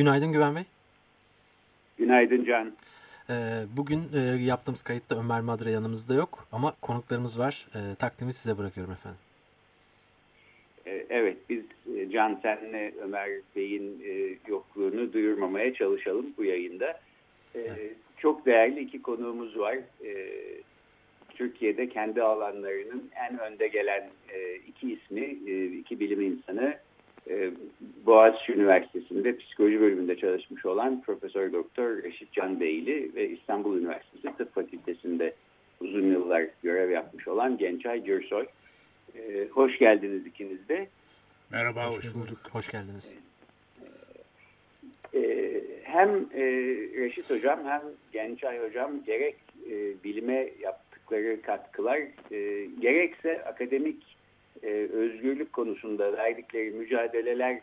Günaydın Güven Bey. Günaydın Can. Ee, bugün e, yaptığımız kayıtta Ömer Madra yanımızda yok ama konuklarımız var. E, takdimi size bırakıyorum efendim. Ee, evet biz e, Can senle Ömer Bey'in e, yokluğunu duyurmamaya çalışalım bu yayında. Ee, evet. Çok değerli iki konuğumuz var. Ee, Türkiye'de kendi alanlarının en önde gelen e, iki ismi, e, iki bilim insanı e, Boğaziçi Üniversitesi'nde psikoloji bölümünde çalışmış olan Profesör Doktor Reşit Can Beyli ve İstanbul Üniversitesi Tıp Fakültesi'nde uzun yıllar görev yapmış olan Gençay Gürsoy. E, hoş geldiniz ikiniz de. Merhaba, hoş, hoş bulduk. Hoş geldiniz. E, hem e, Reşit Hocam hem Gençay Hocam gerek e, bilime yaptıkları katkılar e, gerekse akademik e, özgürlük konusunda verdikleri mücadeleler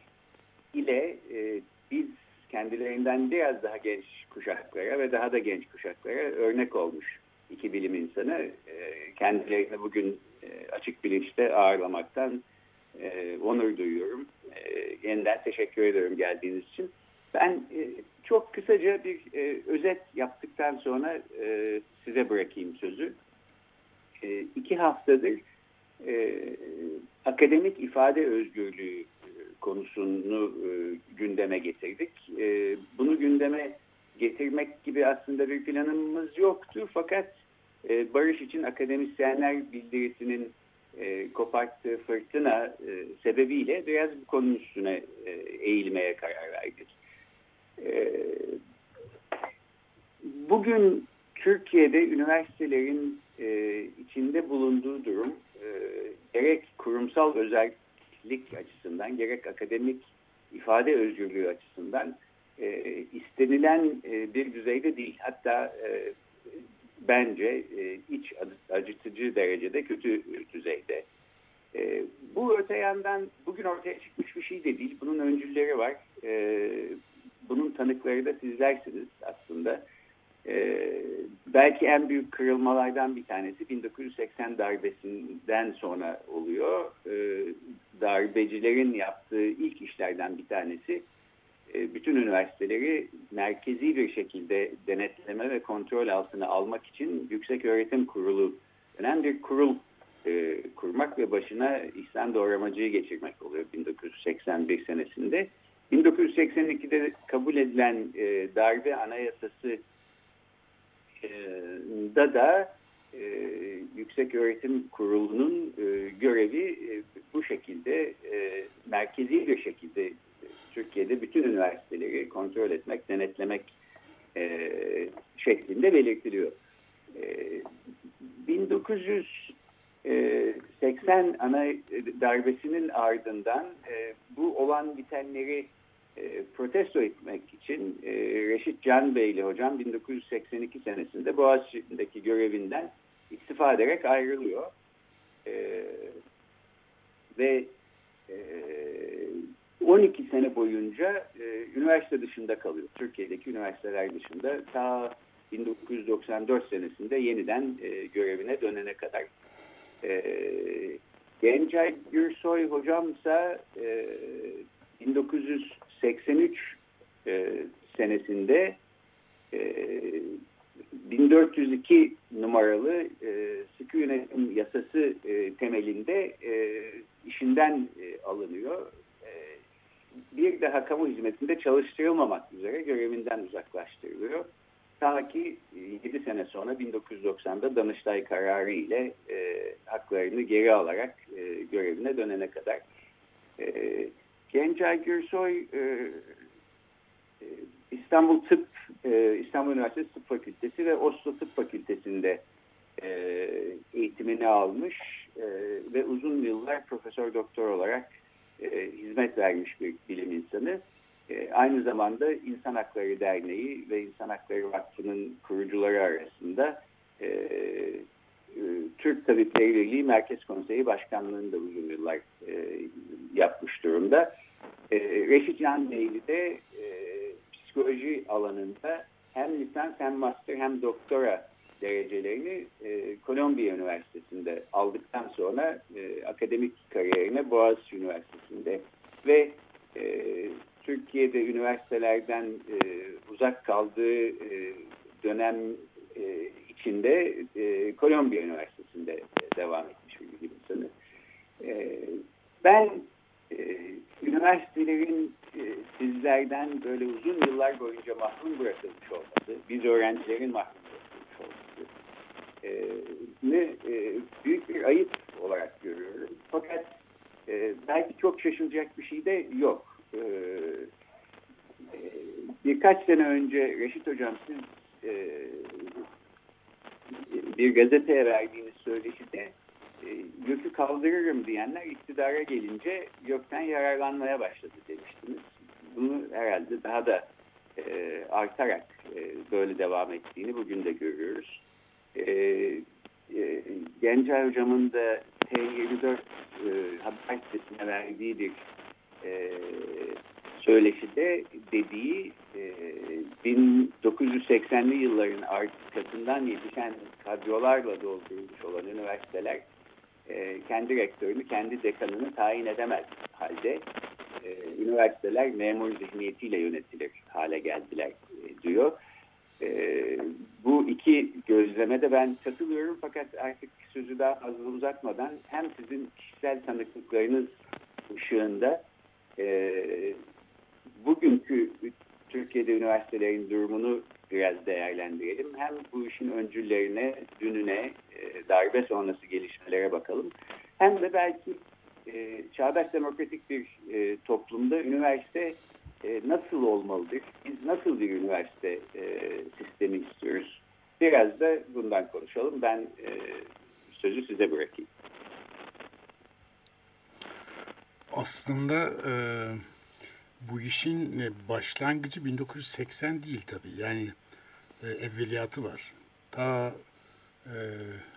ile e, biz kendilerinden biraz daha genç kuşaklara ve daha da genç kuşaklara örnek olmuş iki bilim insanı. E, kendilerini bugün e, açık bilinçte ağırlamaktan e, onur duyuyorum. E, yeniden teşekkür ederim geldiğiniz için. Ben e, çok kısaca bir e, özet yaptıktan sonra e, size bırakayım sözü. E, iki haftadır e, akademik ifade özgürlüğü e, konusunu e, gündeme getirdik. E, bunu gündeme getirmek gibi aslında bir planımız yoktu fakat e, Barış için Akademisyenler Bildirisi'nin e, koparttığı fırtına e, sebebiyle biraz bu konunun üstüne e, eğilmeye karar verdik. E, bugün Türkiye'de üniversitelerin e, içinde bulunduğu durum e, gerek kurumsal özellik açısından gerek akademik ifade özgürlüğü açısından e, istenilen e, bir düzeyde değil. Hatta e, bence e, iç acıtıcı derecede kötü düzeyde. E, bu öte yandan bugün ortaya çıkmış bir şey de değil. Bunun öncülleri var. E, bunun tanıkları da sizlersiniz aslında. Ee, belki en büyük kırılmalardan bir tanesi 1980 darbesinden sonra oluyor. Ee, darbecilerin yaptığı ilk işlerden bir tanesi e, bütün üniversiteleri merkezi bir şekilde denetleme ve kontrol altına almak için Yüksek Öğretim Kurulu denen bir kurul e, kurmak ve başına İhsan Doğramacı'yı geçirmek oluyor 1981 senesinde. 1982'de kabul edilen e, darbe anayasası da da e, Yüksek Öğretim Kurulu'nun görevi bu şekilde merkezi bir şekilde Türkiye'de bütün üniversiteleri kontrol etmek, denetlemek şeklinde belirtiliyor. E, 1980 ana darbesinin ardından bu olan bitenleri e, protesto etmek için e, Reşit Can Beyli hocam 1982 senesinde Boğaziçi'ndeki görevinden istifa ederek ayrılıyor. E, ve e, 12 sene boyunca e, üniversite dışında kalıyor. Türkiye'deki üniversiteler dışında ta 1994 senesinde yeniden e, görevine dönene kadar. E, Gencay Gürsoy hocamsa e, 1983 e, senesinde e, 1402 numaralı e, sıkı yönetim yasası e, temelinde e, işinden e, alınıyor. E, bir daha kamu hizmetinde çalıştırılmamak üzere görevinden uzaklaştırılıyor. Ta ki 7 sene sonra 1990'da Danıştay kararı ile e, haklarını geri alarak e, görevine dönene kadar. E, Gencay Gürsoy e, e, İstanbul Tıp, e, İstanbul Üniversitesi Tıp Fakültesi ve Oslo Tıp Fakültesi'nde eğitimini almış ve uzun yıllar profesör doktor olarak hizmet vermiş bir bilim insanı. Aynı zamanda İnsan Hakları Derneği ve İnsan Hakları Vakfı'nın kurucuları arasında Türk Tabipleri Birliği Merkez Konseyi Başkanlığı'nı da uzun yıllar e, yapmış durumda. E, Reşit Can Beyli de e, psikoloji alanında hem lisans hem master hem doktora derecelerini e, Kolombiya Üniversitesi'nde aldıktan sonra e, akademik kariyerine Boğaziçi Üniversitesi'nde ve e, Türkiye'de üniversitelerden e, uzak kaldığı e, dönem e, içinde e, Kolombiya Üniversitesi'nde devam etmiş bir bilim insanı. E, ben e, üniversitelerin e, sizlerden böyle uzun yıllar boyunca mahrum bırakılmış olması, biz öğrencilerin mahrum bırakılmış olması e, e, büyük bir ayıp olarak görüyorum. Fakat e, belki çok şaşılacak bir şey de yok. E, e, birkaç sene önce Reşit Hocam siz e, bir gazeteye verdiğiniz söyleşide e, kaldırırım diyenler iktidara gelince YÖK'ten yararlanmaya başladı demiştiniz. Bunu herhalde daha da e, artarak e, böyle devam ettiğini bugün de görüyoruz. E, e, Hocam'ın da T24 e, haber sitesine verdiği bir söyleşide dediği e, 1980'li yılların arkasından yetişen kadrolarla doldurulmuş olan üniversiteler e, kendi rektörünü, kendi dekanını tayin edemez halde e, üniversiteler memur zihniyetiyle yönetilir hale geldiler e, diyor. E, bu iki gözlemede ben katılıyorum fakat artık sözü daha fazla uzatmadan hem sizin kişisel tanıklıklarınız ışığında e, bugünkü Türkiye'de üniversitelerin durumunu biraz değerlendirelim. Hem bu işin öncüllerine, dününe, e, darbe sonrası gelişmelere bakalım. Hem de belki e, çağdaş demokratik bir e, toplumda üniversite nasıl olmalıdır? Biz nasıl bir üniversite sistemi istiyoruz? Biraz da bundan konuşalım. Ben sözü size bırakayım. Aslında e, bu işin e, başlangıcı 1980 değil tabii. Yani e, evveliyatı var. Ta e,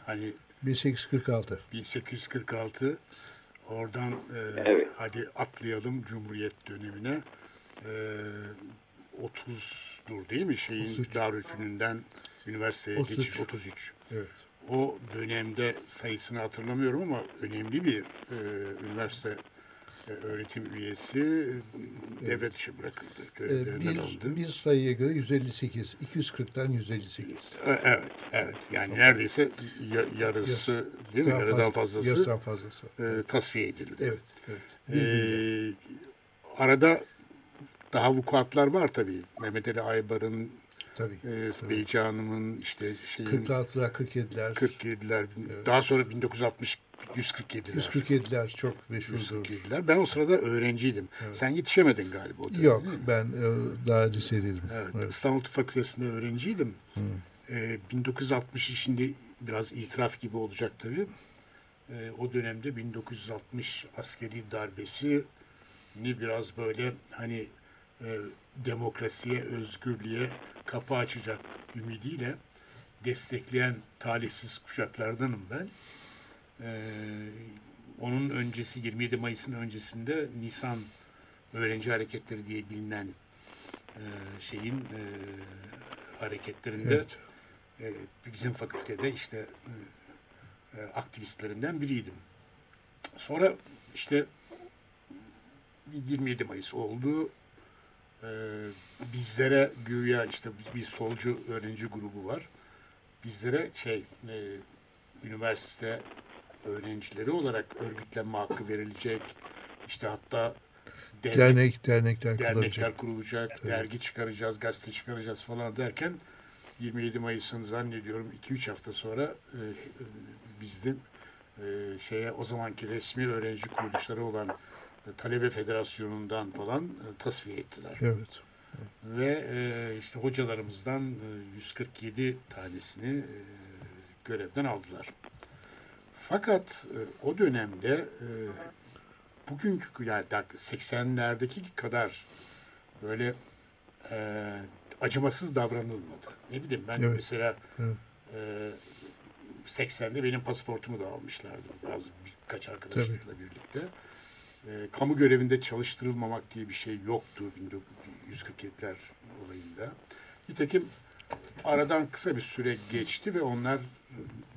hani 1846. 1846 oradan e, Evet. hadi atlayalım Cumhuriyet dönemine. E, 30'dur değil mi şeyin 33. Darülfünun'den üniversiteye 33. geçiş 33. Evet. O dönemde sayısını hatırlamıyorum ama önemli bir e, üniversite öğretim üyesi e, devre dışı bırakıldı. Ee, Görevlerinden alındı. bir, bir sayıya göre 158. 240'tan 158. E, Evet, evet. Yani neredeyse ya- yarısı değil mi? Yarıdan fazlası Yarıdan fazlası. e, tasfiye edildi. Evet. evet. E, Bir arada daha vukuatlar var tabii. Mehmet Ali Aybar'ın, Tabii. e. Beyci Hanım'ın işte şeyin 46'lar, 47'ler. 47'ler, daha sonra 1960 147'ler. 147'ler çok meşhurdur. 147'ler. Ben o sırada öğrenciydim. Sen yetişemedin galiba o dönem, Yok ben e, daha lisedeydim. Evet, Evet. İstanbul Tıp Fakültesi'nde öğrenciydim. Ee, 1960 şimdi biraz itiraf gibi olacak tabii. Ee, o dönemde 1960 askeri darbesi ni biraz böyle hani e, demokrasiye, özgürlüğe kapı açacak ümidiyle destekleyen talihsiz kuşaklardanım ben. Ee, onun öncesi 27 Mayıs'ın öncesinde Nisan Öğrenci Hareketleri diye bilinen e, şeyin e, hareketlerinde Evet. e, bizim fakültede işte e, aktivistlerinden biriydim. Sonra işte 27 Mayıs oldu. E, bizlere güya işte bir solcu öğrenci grubu var. Bizlere şey e, üniversite öğrencileri olarak örgütlenme hakkı verilecek. İşte hatta devlet- Dernek, dernekler dernekler kurulacak. kurulacak, dergi çıkaracağız, gazete çıkaracağız falan derken 27 Mayıs'ın zannediyorum 2-3 hafta sonra e, biz de e, şeye o zamanki resmi öğrenci kuruluşları olan e, Talebe Federasyonu'ndan falan e, tasfiye ettiler. Evet. Ve e, işte hocalarımızdan e, 147 tanesini e, görevden aldılar. Fakat e, o dönemde e, bugünkü yani 80'lerdeki kadar böyle e, acımasız davranılmadı. Ne bileyim ben Evet. mesela Evet. e, 80'de benim pasaportumu da almışlardı bazı birkaç arkadaşlarla birlikte. E, kamu görevinde çalıştırılmamak diye bir şey yoktu 1947'ler olayında. Nitekim aradan kısa bir süre geçti ve onlar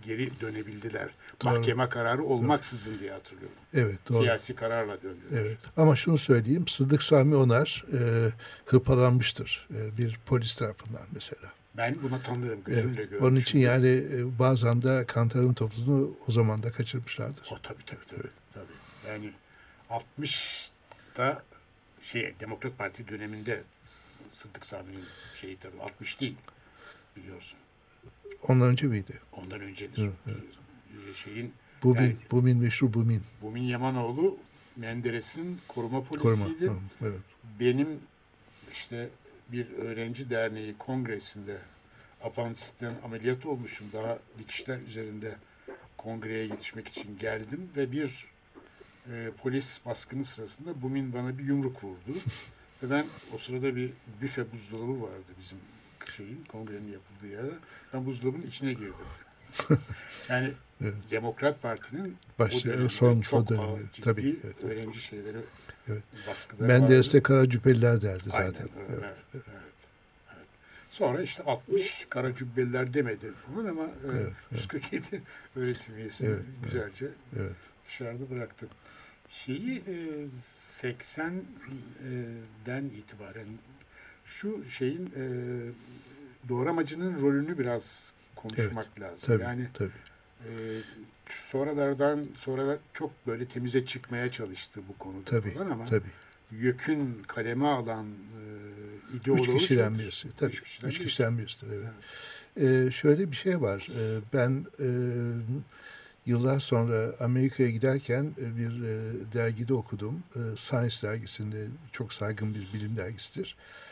geri dönebildiler. Doğru. Mahkeme kararı olmaksızın diye hatırlıyorum. Evet doğru. Siyasi kararla döndüler. Evet. Ama şunu söyleyeyim. Sıddık Sami Onar e, hırpalanmıştır. E, bir polis tarafından mesela. Ben buna tanıyorum, gözümle Evet. gördüm. Onun için yani e, bazen de kantarın topuzunu o zaman da kaçırmışlardır. O tabii tabii tabii. tabii. Yani 60'da şey Demokrat Parti döneminde Sıddık Sami'nin şeyi tabii 60 değil biliyorsun. Ondan önce miydi? Ondan öncedir. Evet, Ee, Şeyin Bumin, Yani- Bumin meşhur Bumin. Bumin Yamanoğlu Menderes'in koruma Koruma. polisiydi. Hı, evet. Benim işte bir öğrenci derneği kongresinde apandisitten ameliyat olmuşum. Daha dikişler üzerinde kongreye yetişmek için geldim ve bir e, polis baskını sırasında Bumin bana bir yumruk vurdu. ve ben o sırada bir büfe buzdolabı vardı bizim şeyin kongrenin yapıldığı yerde. Ben buzdolabının içine girdim. yani Evet. Demokrat Parti'nin dönemde son- çok ağır, ciddi tabii, evet, evet. öğrenci şeyleri Evet. baskıları Menderes vardı. de kara cübbeliler derdi Aynen, zaten. evet, Evet. evet, evet, evet. Sonra işte 60 kara cübbeliler demedi falan ama e, Evet, evet. 147 öğretim üyesini Evet, güzelce Evet. dışarıda bıraktım. Şeyi e, 80'den itibaren şu şeyin e, doğramacının rolünü biraz konuşmak lazım. Tabii, Yani tabii. e, sonralardan sonra çok böyle temize çıkmaya çalıştı bu konuda Tabii, falan ama tabii. YÖK'ün kaleme alan e, ideoloğu Üç kişiden birisi. Tabii. Üç Üç kişiden kişiden, birisi. birisidir. Evet. Ee, şöyle bir şey var. Ee, ben e, yıllar sonra Amerika'ya giderken e, bir e, dergide okudum. E, Science dergisinde çok saygın bir bilim dergisidir. E,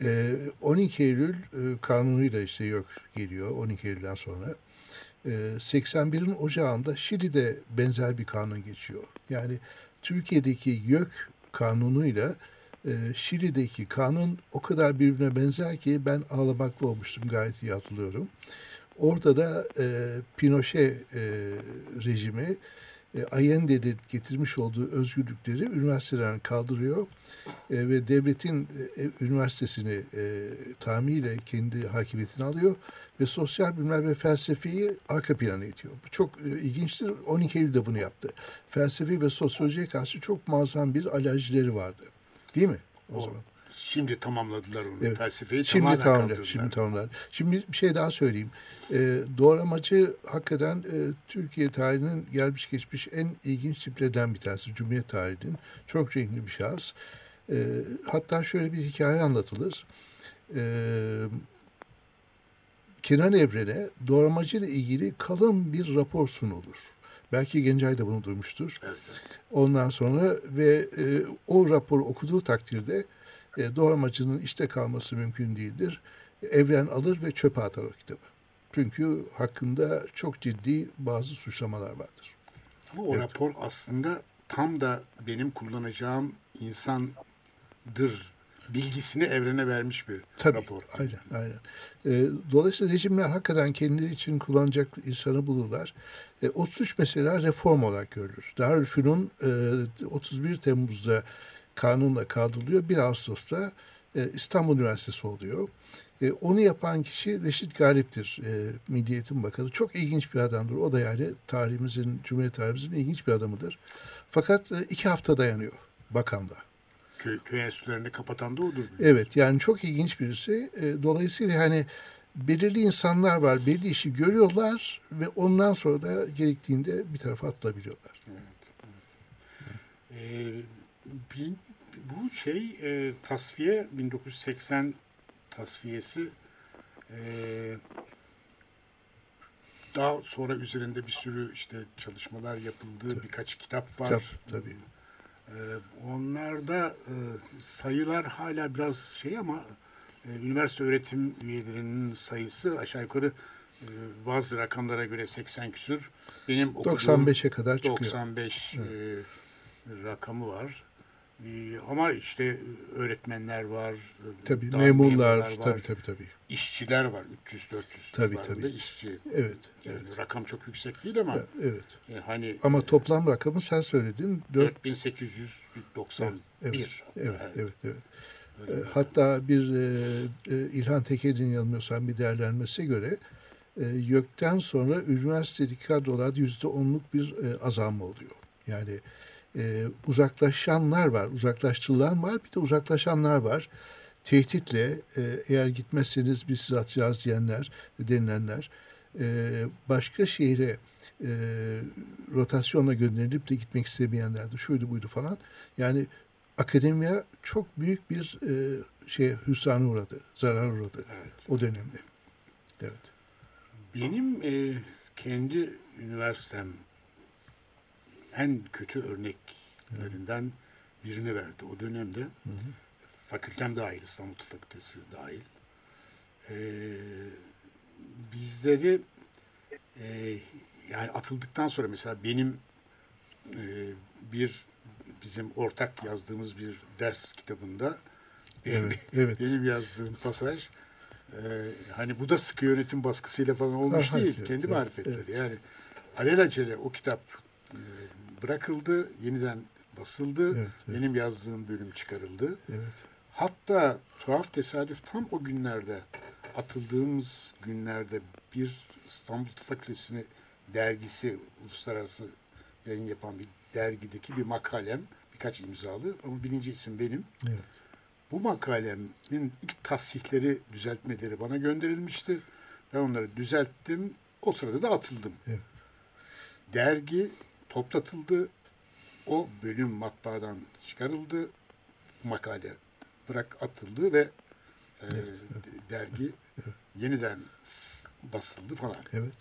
12 Eylül e, kanunuyla işte yok geliyor 12 Eylül'den sonra. E, 81'in ocağında Şili'de benzer bir kanun geçiyor. Yani Türkiye'deki YÖK kanunuyla e, Şili'deki kanun o kadar birbirine benzer ki ben ağlamaklı olmuştum gayet iyi hatırlıyorum. Orada da e, Pinochet rejimi e, Allende'nin getirmiş olduğu özgürlükleri üniversiteden kaldırıyor e, ve devletin e, üniversitesini e, tamamıyla kendi hakimiyetine alıyor ve sosyal bilimler ve felsefeyi arka plana itiyor. Bu çok e, ilginçtir. 12 Eylül'de bunu yaptı. Felsefe ve sosyolojiye karşı çok muazzam bir alerjileri vardı. Değil mi? O, O zaman. Şimdi tamamladılar onu. Evet. Felsefeyi Şimdi kaldırdılar. Şimdi tamamlar. Şimdi bir şey daha söyleyeyim. E, doğramacı hakikaten e, Türkiye tarihinin gelmiş geçmiş en ilginç tiplerden bir tanesi. Cumhuriyet tarihinin. Çok renkli bir şahıs. E, hatta şöyle bir hikaye anlatılır. E, Kenan Evren'e doğramacı ile ilgili kalın bir rapor sunulur. Belki Gencay da bunu duymuştur. Evet, evet. Ondan sonra ve e, o raporu okuduğu takdirde e, doğramacının işte kalması mümkün değildir. Evren alır ve çöpe atar o kitabı. Çünkü hakkında çok ciddi bazı suçlamalar vardır. Ama o Evet. rapor aslında tam da benim kullanacağım insandır bilgisini evrene vermiş bir Tabii, rapor. aynen, aynen. E, dolayısıyla rejimler hakikaten kendileri için kullanacak insanı bulurlar. E, 33 mesela reform olarak görülür. Darülfünun e, 31 Temmuz'da kanunla kaldırılıyor. 1 Ağustos'ta e, İstanbul Üniversitesi oluyor. E, onu yapan kişi Reşit Galip'tir, e, Milli Eğitim Bakanı. Çok ilginç bir adamdır. O da yani tarihimizin, Cumhuriyet tarihimizin ilginç bir adamıdır. Fakat e, iki hafta dayanıyor bakanla. Köy, köy enstitülerini kapatan da odur. Evet yani çok ilginç birisi. E, dolayısıyla hani belirli insanlar var, belli işi görüyorlar ve ondan sonra da gerektiğinde bir tarafa atılabiliyorlar. Ee, bin- bu şey e, tasfiye 1980 tasfiyesi e, daha sonra üzerinde bir sürü işte çalışmalar yapıldı. Birkaç kitap var. Kitap, tabii. Ee, onlarda e, sayılar hala biraz şey ama e, üniversite öğretim üyelerinin sayısı aşağı yukarı e, bazı rakamlara göre 80 küsür. Benim okuduğum 95'e kadar çıkıyor. 95 e, rakamı var. Ee, ama işte öğretmenler var, Tabii memurlar, var, tabii tabii tabii. işçiler var. 300-400 Tabii, civarında tabii. işçi. Evet. Yani rakam çok yüksek değil ama Evet. e, hani Ama e, toplam rakamı sen söyledin. 4 4891. Evet, evet, evet, evet. Öyle E. Hatta bir İlhan Tekel'in yanılmıyorsam bir değerlenmesine göre YÖK'ten sonra üniversitedeki kadrolarda yüzde onluk bir azalma oluyor. Yani e, uzaklaşanlar var, uzaklaştırılan var, bir de uzaklaşanlar var. Tehditle e, eğer gitmezseniz biz sizi atacağız diyenler, denilenler. E, başka şehre e, rotasyonla gönderilip de gitmek istemeyenler de şuydu buydu falan. Yani akademiye çok büyük bir e, şey hüsrana uğradı, zarar uğradı Evet. o dönemde. Evet. Benim e, kendi üniversitem en kötü örneklerinden birini verdi o dönemde. Fakültem dahil, İstanbul Tıp Fakültesi dahil. E, bizleri e, yani atıldıktan sonra mesela benim e, bir bizim ortak yazdığımız bir ders kitabında Evet, evet. benim yazdığım pasaj e, hani bu da sıkı yönetim baskısıyla falan olmuş Ha, değil. evet, kendi evet, marifetleri. Yani alelacele o kitap e, bırakıldı, yeniden basıldı. Evet, evet. Benim yazdığım bölüm çıkarıldı. Evet. Hatta tuhaf tesadüf tam o günlerde atıldığımız günlerde bir İstanbul Fakültesi'ni dergisi uluslararası yayın yapan bir dergideki bir makalem birkaç imzalı ama birinci isim benim. Evet. Bu makalemin ilk tasihleri, düzeltmeleri bana gönderilmişti. Ben onları düzelttim. O sırada da atıldım. Evet. Dergi toplatıldı. O bölüm matbaadan çıkarıldı. Makale bırak atıldı ve e, dergi yeniden basıldı falan. Evet.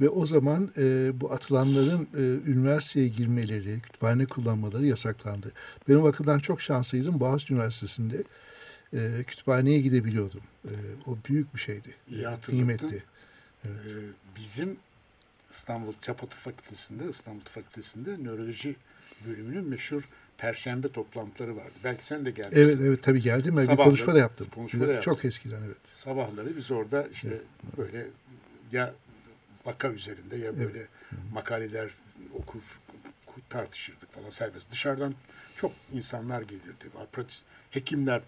Ve o zaman e, bu atılanların e, üniversiteye girmeleri, kütüphane kullanmaları yasaklandı. Benim bakımdan çok şanslıydım. Boğaziçi Üniversitesi'nde e, kütüphaneye gidebiliyordum. E, o büyük bir şeydi. İyi E. Nimetti. Ee, bizim İstanbul Çapatı Fakültesi'nde, İstanbul Tıp Fakültesi'nde nöroloji bölümünün meşhur perşembe toplantıları vardı. Belki sen de gelmişsin. Evet evet tabii geldim. Ben bir konuşma da yaptım. konuşma da Çok eskiden evet. Sabahları biz orada işte böyle ya vaka üzerinde ya böyle makaleler okur tartışırdık falan serbest. Dışarıdan çok insanlar gelirdi. Hekimler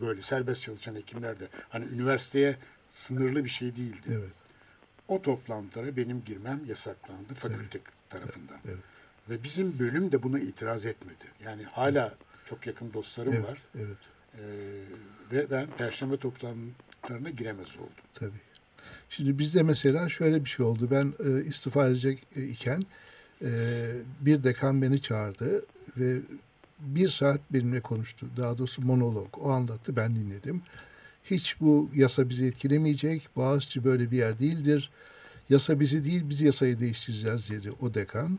böyle serbest çalışan hekimler de hani üniversiteye sınırlı bir şey değildi. Evet. O toplantılara benim girmem yasaklandı fakülte tarafından. evet. Ve bizim bölüm de buna itiraz etmedi. Yani hala çok yakın dostlarım Evet. var. Evet. Ee, ve ben perşembe toplantılarına giremez oldum. Tabii. Şimdi bizde mesela şöyle bir şey oldu. Ben e, istifa edecek e, iken e, bir dekan beni çağırdı ve bir saat benimle konuştu. Daha doğrusu monolog. O anlattı, ben dinledim. Hiç bu yasa bizi etkilemeyecek. Boğaziçi böyle bir yer değildir. Yasa bizi değil, biz yasayı değiştireceğiz dedi o dekan.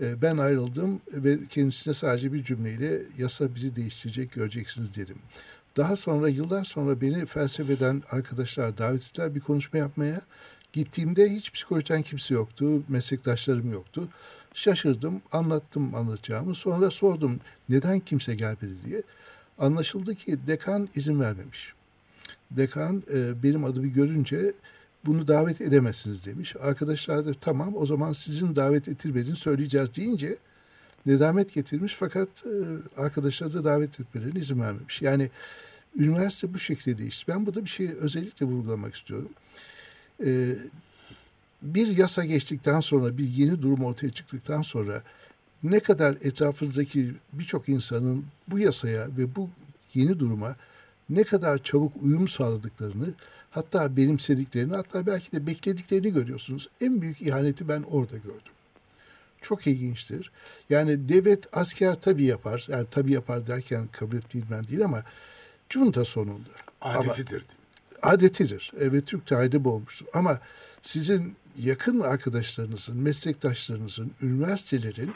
E, ben ayrıldım ve kendisine sadece bir cümleyle yasa bizi değiştirecek göreceksiniz dedim. Daha sonra yıllar sonra beni felsefeden arkadaşlar davet ettiler bir konuşma yapmaya. Gittiğimde hiç psikolojiden kimse yoktu, meslektaşlarım yoktu. Şaşırdım, anlattım anlatacağımı. Sonra sordum neden kimse gelmedi diye. Anlaşıldı ki dekan izin vermemiş. Dekan e, benim adımı görünce bunu davet edemezsiniz demiş. Arkadaşlar da tamam o zaman sizin davet ettirmediğini söyleyeceğiz deyince nedamet getirmiş fakat e, arkadaşlar da davet etmelerine izin vermemiş. Yani üniversite bu şekilde değişti. Ben burada bir şey özellikle vurgulamak istiyorum. E, bir yasa geçtikten sonra, bir yeni durum ortaya çıktıktan sonra ne kadar etrafınızdaki birçok insanın bu yasaya ve bu yeni duruma ne kadar çabuk uyum sağladıklarını, hatta benimsediklerini, hatta belki de beklediklerini görüyorsunuz. En büyük ihaneti ben orada gördüm. Çok ilginçtir. Yani devlet asker tabii yapar. Yani tabii yapar derken kabul ettiğim değil ama junta sonunda. Ama- Adetidir. adetidir. Evet Türk tarihinde bu olmuştur. Ama sizin yakın arkadaşlarınızın, meslektaşlarınızın, üniversitelerin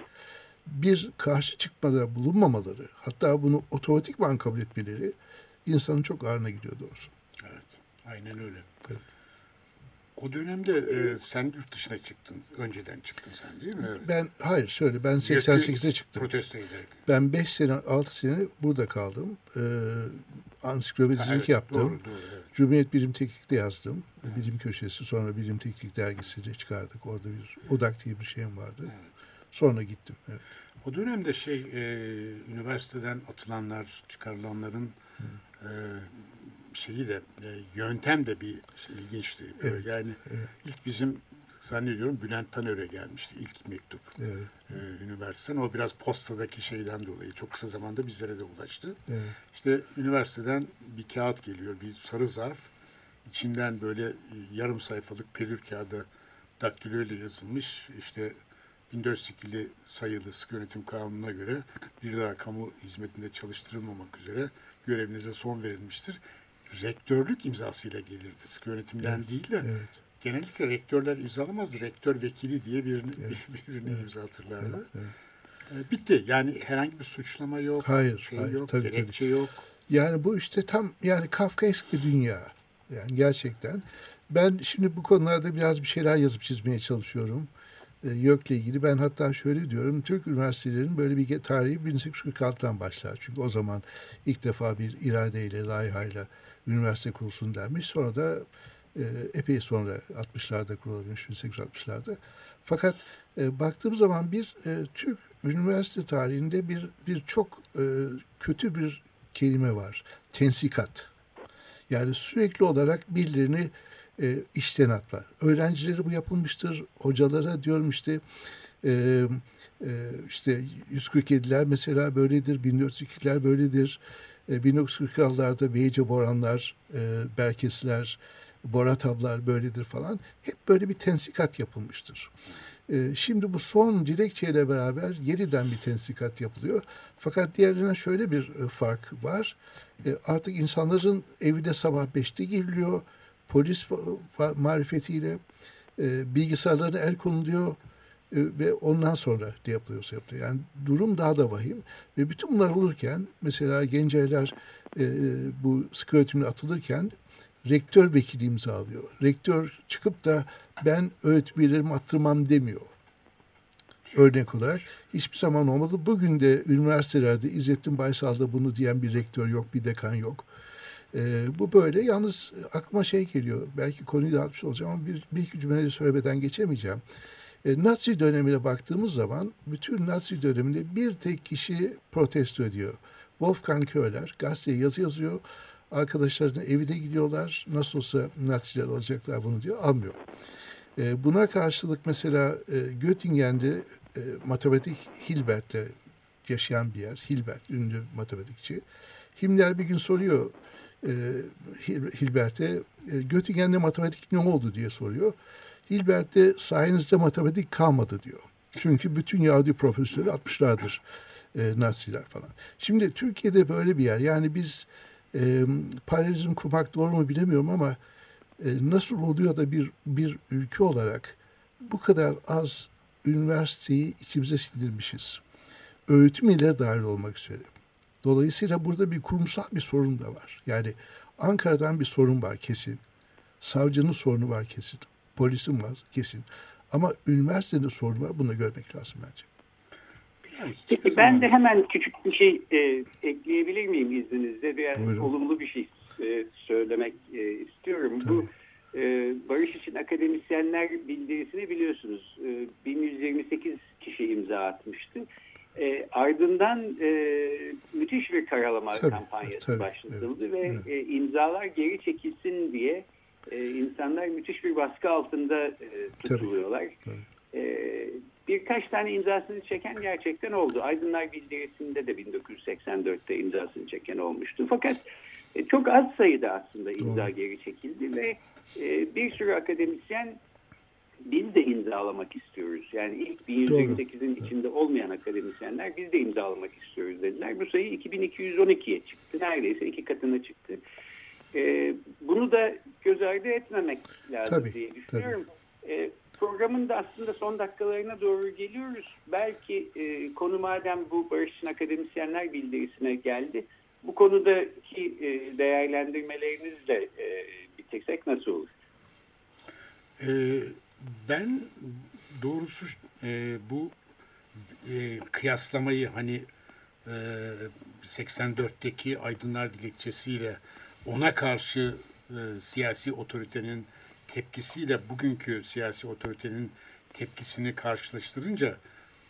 bir karşı çıkmada bulunmamaları, hatta bunu otomatikman kabul etmeleri insanın çok ağrına gidiyor doğrusu. Evet. Aynen öyle. Evet. O dönemde e, sen yurt dışına çıktın. Önceden çıktın sen değil mi? Evet. Ben hayır şöyle ben 88'de çıktım. Protesto ederek. Ben 5 sene 6 sene burada kaldım. Ee, ansiklopedicilik Ha, evet, yaptım. Doğru, doğru, evet. Cumhuriyet Bilim Teknik'te yazdım. Bilim köşesi sonra Bilim Teknik dergisini çıkardık. Orada bir odak diye bir şeyim vardı. Sonra gittim. Evet. O dönemde şey e, üniversiteden atılanlar, çıkarılanların e, şeyi de e, yöntem de bir şey, ilginçti. Böyle Evet, Yani evet. ilk bizim zannediyorum Bülent Taner'e gelmişti ilk mektup Evet, e, üniversiteden. O biraz postadaki şeyden dolayı çok kısa zamanda bizlere de ulaştı. evet. İşte üniversiteden bir kağıt geliyor, bir sarı zarf. İçinden böyle e, yarım sayfalık pelür kağıda daktilo ile yazılmış. İşte 1402 sayılı sıkı yönetim kanununa göre bir daha kamu hizmetinde çalıştırılmamak üzere görevinize son verilmiştir. Rektörlük imzasıyla gelirdi. Sıkı yönetimden Evet, değil de evet. genellikle rektörler imzalamazdı. Rektör vekili diye birini, Evet, birini evet, imza hatırlarlar. evet, evet. E, Bitti. Yani herhangi bir suçlama yok. Hayır, şey hayır, yok, tabii, tabii. gerekçe yok. Yani bu işte tam yani Kafkaesk bir dünya. Yani gerçekten. Ben şimdi bu konularda biraz bir şeyler yazıp çizmeye çalışıyorum. Ee, YÖK'le ilgili. Ben hatta şöyle diyorum. Türk üniversitelerinin böyle bir tarihi 1846'dan başlar. Çünkü o zaman ilk defa bir iradeyle, layihayla üniversite kurulsun denmiş. Sonra da e, epey sonra 60'larda kurulabilmiş 1860'larda. Fakat e, baktığım zaman bir e, Türk üniversite tarihinde bir bir çok e, kötü bir kelime var. Tensikat. Yani sürekli olarak birilerini e, işten atma. Öğrencileri bu yapılmıştır. Hocalara diyorum işte e, e, işte 147'ler mesela böyledir. 1402'ler böyledir. E, 1946'larda Beyce Boranlar, e, Berkesler, Boratavlar böyledir falan. Hep böyle bir tensikat yapılmıştır. E, şimdi bu son dilekçeyle beraber yeniden bir tensikat yapılıyor. Fakat diğerlerine şöyle bir e, fark var. E, artık insanların evine sabah 5'te giriliyor. Polis marifetiyle e, bilgisayarlarına el konuluyor e, ve ondan sonra ne yapılıyorsa yapılıyor. Yani durum daha da vahim. Ve bütün bunlar olurken mesela Gencaylar e, bu sıkı öğretimine atılırken rektör vekili imzalıyor. Rektör çıkıp da ben öğretim üyelerimi attırmam demiyor. Örnek olarak hiçbir zaman olmadı. Bugün de üniversitelerde İzzettin Baysal'da bunu diyen bir rektör yok, bir dekan yok. Ee, bu böyle. Yalnız aklıma şey geliyor. Belki konuyu dağıtmış olacağım ama bir, bir iki cümleyle söylemeden geçemeyeceğim. E, Nazi dönemine baktığımız zaman bütün Nazi döneminde bir tek kişi protesto ediyor. Wolfgang Köhler gazeteye yazı yazıyor. Arkadaşlarının evine gidiyorlar. Nasıl olsa Naziler alacaklar bunu diyor. Almıyor. E, buna karşılık mesela e, Göttingen'de e, matematik Hilbert'le yaşayan bir yer. Hilbert, ünlü matematikçi. Himmler bir gün soruyor e, Hil- Hilbert'e e, Göttingen'de matematik ne oldu diye soruyor. Hilbert de sayenizde matematik kalmadı diyor. Çünkü bütün Yahudi profesörleri atmışlardır e, Naziler falan. Şimdi Türkiye'de böyle bir yer. Yani biz e, paralelizm kurmak doğru mu bilemiyorum ama e, nasıl oluyor da bir bir ülke olarak bu kadar az üniversiteyi içimize sindirmişiz. Öğretim üyeleri dahil olmak üzere. Dolayısıyla burada bir kurumsal bir sorun da var. Yani Ankara'dan bir sorun var kesin. Savcının sorunu var kesin. Polisin var kesin. Ama üniversitenin sorunu var. Bunu görmek lazım bence. Yani Peki ben de hemen küçük bir şey e, ekleyebilir miyim izninizle? Biraz Buyurun. olumlu bir şey e, söylemek e, istiyorum. Bu e, Barış için akademisyenler bildirisini biliyorsunuz. E, 1128 kişi imza atmıştı. E, ardından e, müthiş bir karalama Tabii, kampanyası tabii, başlatıldı evet, ve evet. e, imzalar geri çekilsin diye e, insanlar müthiş bir baskı altında e, tutuluyorlar. Tabii. E, birkaç tane imzasını çeken gerçekten oldu. Aydınlar Bildirisi'nde de 1984'te imzasını çeken olmuştu. Fakat e, çok az sayıda aslında imza Doğru. geri çekildi ve e, bir sürü akademisyen biz de imzalamak istiyoruz. Yani ilk 1128'in içinde olmayan akademisyenler biz de imzalamak istiyoruz dediler. Bu sayı 2212'ye çıktı. Neredeyse iki katına çıktı. E, bunu da göz ardı etmemek lazım Tabii, diye düşünüyorum. E, programın da aslında son dakikalarına doğru geliyoruz. Belki e, konu madem bu Barış için Akademisyenler bildirisine geldi. Bu konudaki e, değerlendirmelerinizle e, bitirsek nasıl olur? Ee, ben doğrusu e, bu e, kıyaslamayı hani e, 84'teki Aydınlar Dilekçesiyle ona karşı e, siyasi otoritenin tepkisiyle bugünkü siyasi otoritenin tepkisini karşılaştırınca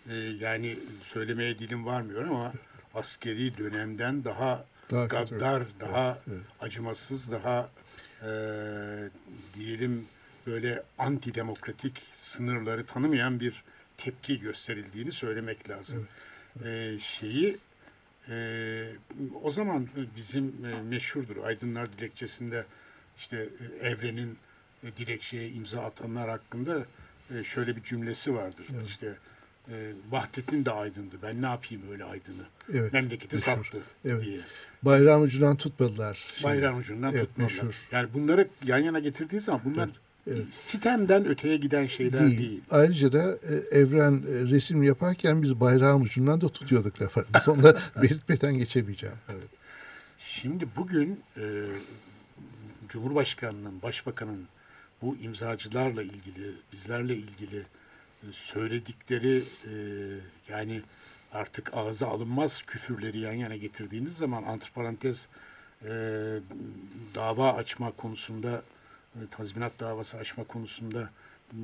e, yani söylemeye dilim varmıyor ama askeri dönemden daha, Daha gaddar, daha evet. acımasız, daha e, diyelim böyle antidemokratik sınırları tanımayan bir tepki gösterildiğini söylemek lazım. E, şeyi e, o zaman bizim e, meşhurdur Aydınlar Dilekçesi'nde işte e, evrenin e, dilekçeye imza atanlar hakkında e, şöyle bir cümlesi vardır. İşte e, Vahdettin de aydındı. Ben ne yapayım öyle aydını? Evet, Memleketi meşhur. sattı Evet. diye. Bayrağın ucundan tutmadılar. Şimdi. Bayrağın ucundan Evet, tutmadılar. meşhur. Yani bunları yan yana getirdiği zaman bunlar evet. Sitemden öteye giden şeyler Değil. değil. Ayrıca da e, Evren e, resim yaparken biz bayrağın ucundan da tutuyorduk lafı. Biz onu belirtmeden geçemeyeceğim. Evet. Şimdi bugün e, Cumhurbaşkanı'nın, Başbakan'ın bu imzacılarla ilgili, bizlerle ilgili e, söyledikleri e, yani artık ağza alınmaz küfürleri yan yana getirdiğiniz zaman antiparantez e, dava açma konusunda tazminat davası açma konusunda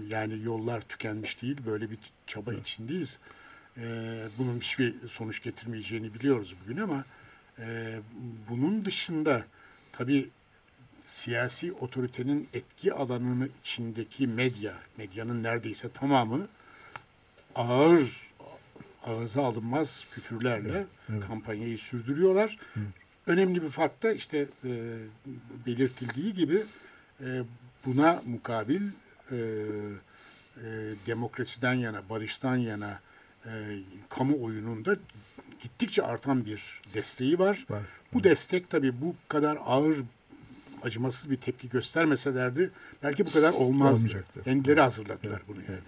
yani yollar tükenmiş değil. Böyle bir çaba içindeyiz. E, bunun hiçbir sonuç getirmeyeceğini biliyoruz bugün ama e, bunun dışında tabii siyasi otoritenin etki alanını içindeki medya, medyanın neredeyse tamamı ağır, ağza alınmaz küfürlerle evet. kampanyayı sürdürüyorlar. Önemli bir fark da işte e, belirtildiği gibi e, buna mukabil e, e, demokrasiden yana, barıştan yana e, kamuoyunun da gittikçe artan bir desteği var. Var. Bu destek tabii bu kadar ağır, acımasız bir tepki göstermeselerdi belki bu kadar olmazdı. Olmayacaktı. Kendileri hazırladılar bunu yani.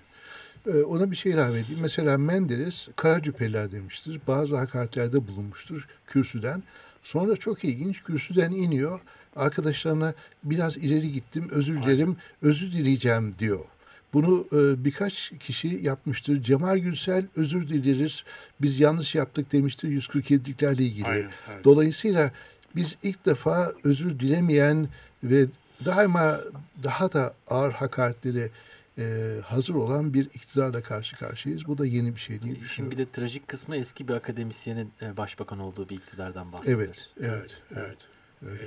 Ee, Ona bir şey ilave edeyim. Mesela Menderes Karacüpeliler demiştir. Bazı hakaretlerde bulunmuştur kürsüden. Sonra çok ilginç kürsüden iniyor. Arkadaşlarına biraz ileri gittim özür dilerim özür dileyeceğim diyor. Bunu e, birkaç kişi yapmıştır. Cemal Gürsel özür dileriz biz yanlış yaptık demiştir 147'liklerle ilgili. Aynen, evet. Dolayısıyla biz ilk defa özür dilemeyen ve daima daha da ağır hakaretlere e, hazır olan bir iktidarla karşı karşıyayız. Bu da yeni bir şey diye İşin bir de trajik kısmı eski bir akademisyenin e, başbakan olduğu bir iktidardan bahsedilir. Evet, evet. Evet, evet. Ee,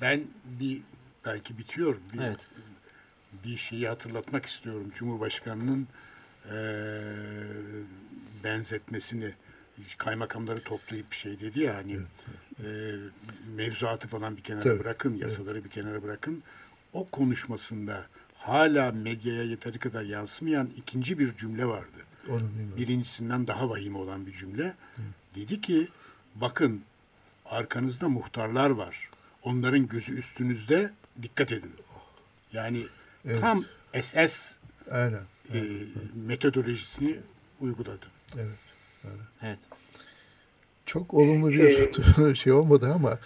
ben bir belki bitiyor. Bir, Evet. bir şeyi hatırlatmak istiyorum. Cumhurbaşkanının eee benzetmesini kaymakamları toplayıp bir şey dedi ya hani eee, mevzuatı falan bir kenara Tabii, bırakın, yasaları bir kenara bırakın. O konuşmasında hala medyaya yeteri kadar yansımayan ikinci bir cümle vardı. Onu. Birincisinden daha vahim olan bir cümle. Dedi ki bakın arkanızda muhtarlar var. Onların gözü üstünüzde dikkat edin. Yani Evet. tam SS Aynen. e, metodolojisini uyguladı. Evet. Evet. Çok olumlu bir şey olmadı ama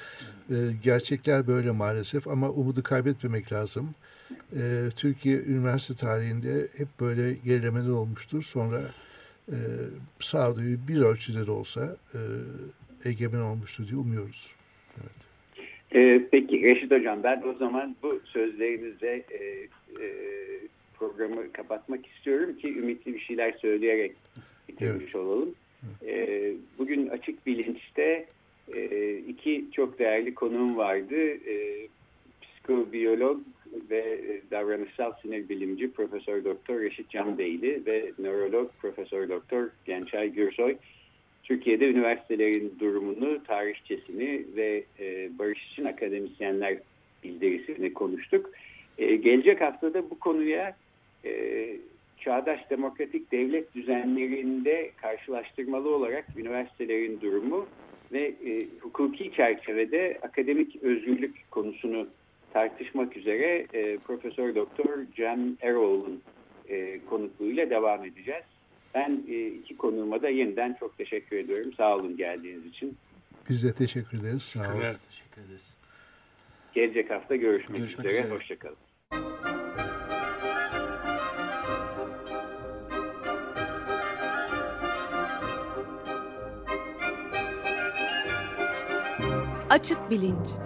e, gerçekler böyle maalesef ama umudu kaybetmemek lazım. E, Türkiye üniversite tarihinde hep böyle gerilemeler olmuştur. Sonra e, sağduyu bir ölçüde de olsa e, egemen olmuştur diye umuyoruz. Ee, peki Reşit Hocam ben o zaman bu sözlerinizle e, e, programı kapatmak istiyorum ki ümitli bir şeyler söyleyerek bitirmiş olalım. Ee, bugün Açık Bilinç'te e, iki çok değerli konuğum vardı. E, psikobiyolog ve e, davranışsal sinir bilimci Profesör Doktor Reşit Canbeyli ve nörolog Profesör Doktor Gençay Gürsoy. Türkiye'de üniversitelerin durumunu, tarihçesini ve e, barış için akademisyenler bildirisini konuştuk. E, gelecek haftada bu konuya e, çağdaş demokratik devlet düzenlerinde karşılaştırmalı olarak üniversitelerin durumu ve e, hukuki çerçevede akademik özgürlük konusunu tartışmak üzere e, Profesör Doktor Cem Eroğlu'nun e, konukluğuyla devam edeceğiz. Ben e, iki konuğuma da yeniden çok teşekkür ediyorum. Sağ olun geldiğiniz için. Biz de teşekkür ederiz. Sağ olun. Evet, teşekkür ederiz. Gelecek hafta görüşmek, görüşmek üzere. üzere. Hoşçakalın. Açık Bilinç